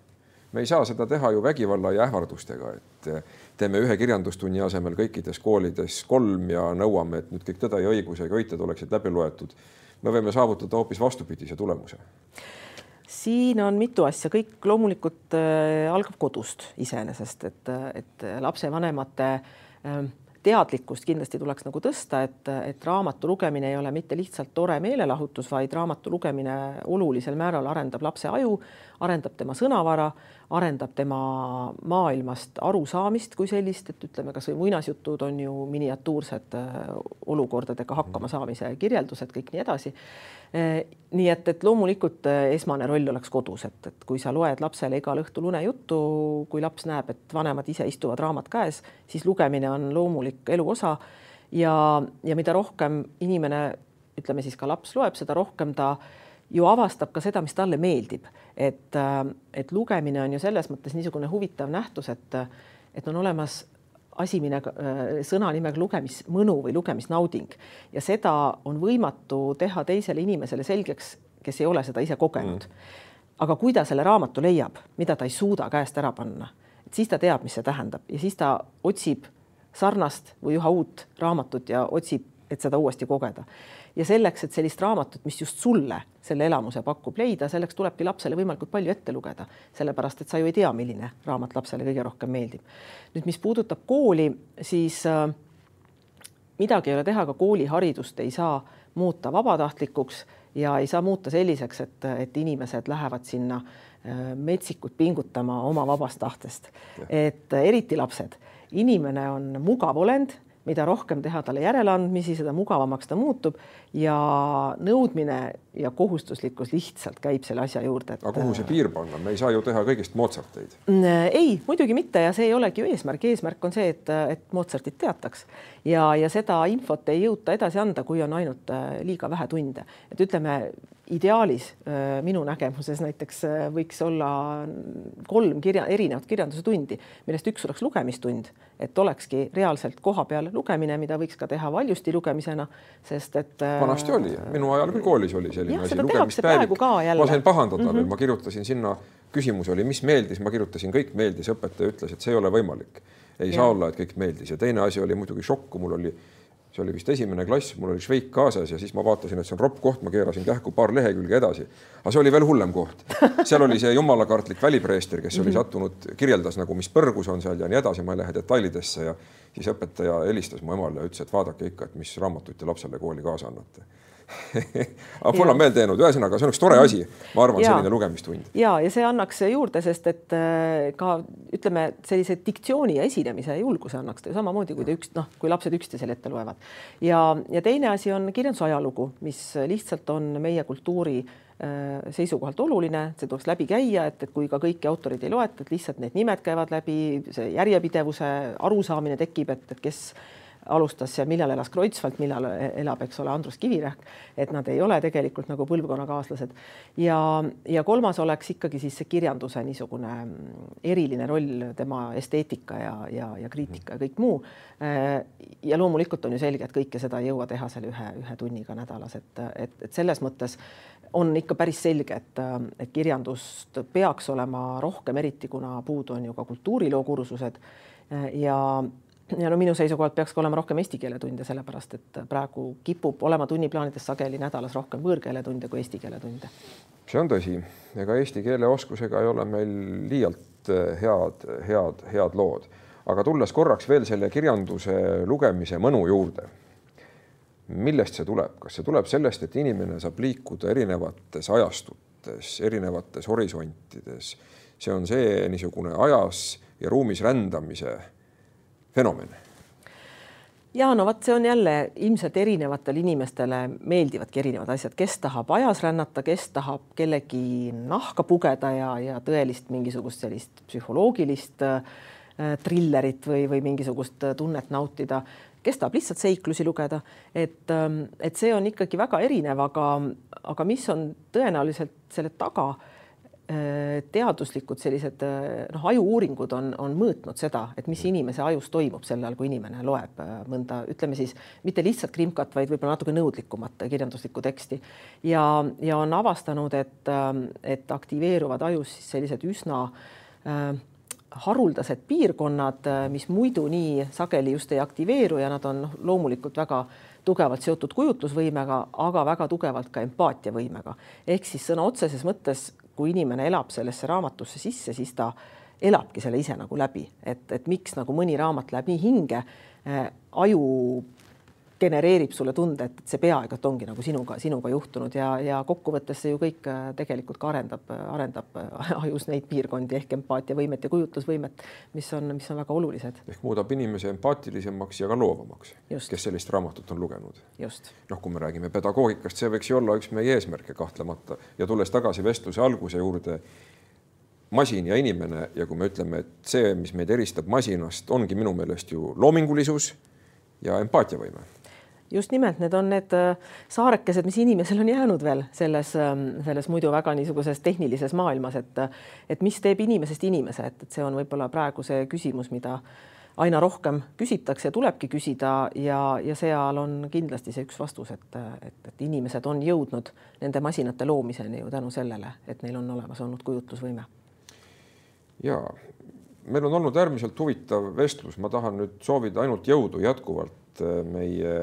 Me ei saa seda teha ju vägivalla ja ähvardustega, et teeme ühe kirjandustunni asemel kõikides koolides kolm ja nõuame, et nüüd kõik Tõde ja õigus ja köited oleksid läbi loetud. me võime saavutada hoopis vastupidise tulemuse siin on mitu asja, kõik loomulikult äh, algab kodust iseenesest, et, et lapsevanemate äh, teadlikkust kindlasti tuleks nagu tõsta, et, et raamatu lugemine ei ole mitte lihtsalt tore meelelahutus, vaid raamatu lugemine olulisel määral arendab lapse aju, arendab tema sõnavara, arendab tema maailmast arusaamist kui sellist, et ütleme, kasvõi muinasjutud on ju miniatuursed äh, olukordadega hakkama saamise kirjeldused, kõik nii edasi Eh, nii et, et loomulikult eh, esmane roll oleks kodus, et, et kui sa loed lapsele igal õhtul unejuttu, kui laps näeb, et vanemad ise istuvad raamat käes, siis lugemine on loomulik elu osa. ja, ja mida rohkem inimene, ütleme siis ka laps loeb, seda rohkem ta ju avastab ka seda, mis talle meeldib, et, et lugemine on ju selles mõttes niisugune huvitav nähtus, et, et on olemas asimine äh, sõna nimega lugemismõnu või lugemisnauding. Ja seda on võimatu teha teisele inimesele selgeks, kes ei ole seda ise kogenud. Mm.. aga kui ta selle raamatu leiab, mida ta ei suuda käest ära panna, siis ta teab, mis see tähendab. Ja siis ta otsib sarnast või üha uut raamatut ja otsib, et seda uuesti kogeda ja selleks, et sellist raamatut, mis just sulle selle elamuse pakub, leida, selleks tulebki lapsele võimalikult palju ette lugeda, sellepärast et sa ju ei tea, milline raamat lapsele kõige rohkem meeldib. nüüd, mis puudutab kooli, siis äh, midagi ei ole teha, aga kooliharidust ei saa muuta vabatahtlikuks ja ei saa muuta selliseks, et, et inimesed lähevad sinna äh, metsikut pingutama oma vabast tahtest. et eriti lapsed, inimene on mugav olend mida rohkem teha talle järeleandmisi, seda mugavamaks ta muutub ja nõudmine ja kohustuslikkus lihtsalt käib selle asja juurde et.... aga kuhu see piir panna, me ei saa ju teha kõigist Mozarteid. ei, muidugi mitte ja see ei olegi ju eesmärk, eesmärk on see, et, et Mozartit teataks ja, ja seda infot ei jõuta edasi anda, kui on ainult äh, liiga vähe tunde, et ütleme ideaalis äh, minu nägemuses näiteks äh, võiks olla kolm kirja, erinevat kirjanduse tundi, millest üks oleks lugemistund, et olekski reaalselt kohapeal lugemine, mida võiks ka teha valjusti lugemisena, sest et. Vanasti oli, minu ajal küll koolis oli selline jah, asi, ma sain pahandada mm -hmm. veel, ma kirjutasin sinna, küsimus oli, mis meeldis, ma kirjutasin, kõik meeldis, õpetaja ütles, et see ei ole võimalik. ei ja. saa olla, et kõik meeldis. Ja teine asi oli muidugi šokk, kui mul oli see oli vist esimene klass, mul oli Šveik kaasas ja siis ma vaatasin, et see on ropp koht, ma keerasin kähku paar lehekülge edasi. aga see oli veel hullem koht. seal oli see jumalakartlik välipreester, kes oli mhm. sattunud, kirjeldas nagu, mis põrgus on seal ja nii edasi, ma ei lähe detailidesse ja siis õpetaja helistas mu emale ja ütles, et vaadake ikka, et mis raamatut te lapsele kooli kaasa annate aga on meelde jäänud, ühesõnaga see on üks tore asi, ma arvan, selline lugemistund. ja, ja see annaks juurde, sest et äh, ka ütleme, sellise diktsiooni ja esinemise julguse annaks ta ju samamoodi, kui ta üks noh, kui lapsed üksteisele ette loevad. ja, ja teine asi on kirjandusajalugu, mis lihtsalt on meie kultuuri äh, seisukohalt oluline, see tuleks läbi käia, et, et kui ka kõiki autoreid ei loeta, et lihtsalt need nimed käivad läbi, see järjepidevuse arusaamine tekib, et, et kes alustas ja millal elas Kreutzwald, millal elab, eks ole, Andrus Kivirähk, et nad ei ole tegelikult nagu põlvkonnakaaslased. ja, ja kolmas oleks ikkagi siis see kirjanduse niisugune eriline roll, tema esteetika ja, ja, ja kriitika ja kõik muu. ja loomulikult on ju selge, et kõike seda ei jõua teha seal ühe, ühe tunniga nädalas, et, et, et selles mõttes on ikka päris selge, et, et kirjandust peaks olema rohkem, eriti kuna puudu on ju ka kultuuriloo kursused ja ja no minu seisukohalt peaks ka olema rohkem eesti keele tunde, sellepärast et praegu kipub olema tunniplaanides sageli nädalas rohkem võõrkeeletunde kui eesti keele tunde. see on tõsi, ega eesti keele oskusega ei ole meil liialt eh, head, head, head lood, aga tulles korraks veel selle kirjanduse lugemise mõnu juurde. millest see tuleb, kas see tuleb sellest, et inimene saab liikuda erinevates ajastutes, erinevates horisontides, see on see niisugune ajas ja ruumis rändamise fenomen? Ja no vot, see on jälle ilmselt erinevatele inimestele meeldivadki erinevad asjad, kes tahab ajas rännata, kes tahab kellegi nahka pugeda ja, ja tõelist mingisugust sellist psühholoogilist äh, trillerit või, või mingisugust tunnet nautida, kes tahab lihtsalt seiklusi lugeda, et, ähm, et see on ikkagi väga erinev, aga, aga mis on tõenäoliselt selle taga Äh, teaduslikud sellised äh, noh, ajuuuringud on, on mõõtnud seda, et mis inimese ajus toimub sel ajal, kui inimene loeb äh, mõnda, ütleme siis mitte lihtsalt krimkat, vaid võib-olla natuke nõudlikumat kirjanduslikku teksti. Ja, ja on avastanud, et, et aktiveeruvad ajus siis sellised üsna äh, haruldased piirkonnad, mis muidu nii sageli just ei aktiveeru ja nad on noh, loomulikult väga tugevalt seotud kujutlusvõimega, aga väga tugevalt ka empaatiavõimega. ehk siis sõna otseses mõttes kui inimene elab sellesse raamatusse sisse, siis ta elabki selle ise nagu läbi, et, et miks nagu mõni raamat läheb nii hinge äh,, aju genereerib sulle tunde, et see peaaegu et ongi nagu sinuga, sinuga juhtunud ja, ja kokkuvõttes see ju kõik äh, tegelikult ka arendab, arendab äh, ajus neid piirkondi ehk empaatiavõimet ja kujutlusvõimet, mis on, mis on väga olulised. ehk muudab inimese empaatilisemaks ja ka loovamaks, kes sellist raamatut on lugenud. noh, kui me räägime pedagoogikast, see võiks ju olla üks meie eesmärke kahtlemata ja tulles tagasi vestluse alguse juurde masin ja inimene ja kui me ütleme, et see, mis meid eristab masinast, ongi minu meelest ju loomingulisus ja empaatiavõime just nimelt, need on need äh, saarekesed, mis inimesel on jäänud veel selles, ähm, selles muidu väga niisuguses tehnilises maailmas, et et mis teeb inimesest inimese, et, et see on võib-olla praegu see küsimus, mida aina rohkem küsitakse tulebki küsida ja, ja seal on kindlasti see üks vastus, et, et, et inimesed on jõudnud nende masinate loomiseni ju tänu sellele, et neil on olemas olnud kujutlusvõime. ja meil on olnud äärmiselt huvitav vestlus, ma tahan nüüd soovida ainult jõudu jätkuvalt äh, meie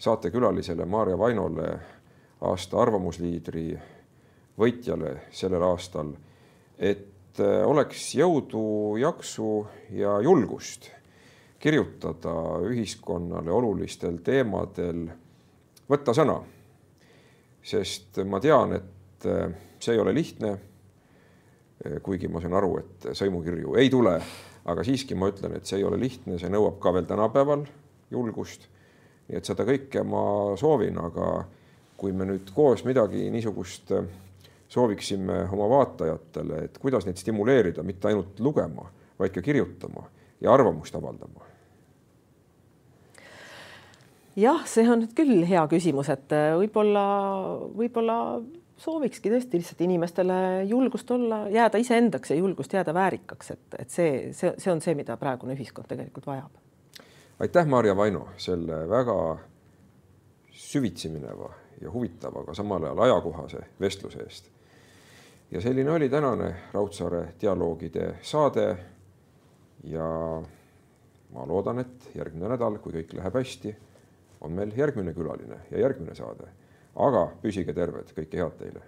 saatekülalisele Maarja Vainole, aasta arvamusliidri võitjale sellel aastal, et äh, oleks jõudu, jaksu ja julgust kirjutada ühiskonnale olulistel teemadel, võtta sõna. sest ma tean, et äh, see ei ole lihtne. Äh, kuigi ma saan aru, et sõimukirju ei tule, aga siiski ma ütlen, et see ei ole lihtne, see nõuab ka veel tänapäeval julgust nii et seda kõike ma soovin, aga kui me nüüd koos midagi niisugust äh, sooviksime oma vaatajatele, et kuidas neid stimuleerida, mitte ainult lugema, vaid ka kirjutama ja arvamust avaldama? jah, see on nüüd küll hea küsimus, et äh, võib-olla, võib-olla soovikski tõesti lihtsalt inimestele julgust olla, jääda iseendaks ja julgust jääda väärikaks, et, et see, see, see on see, mida praegune ühiskond tegelikult vajab aitäh, Maarja Vaino, selle väga süvitsi mineva ja huvitava, aga samal ajal ajakohase vestluse eest. ja selline oli tänane Raudsaare dialoogide saade. ja ma loodan, et järgmine nädal, kui kõik läheb hästi, on meil järgmine külaline ja järgmine saade. aga püsige terved, kõike head teile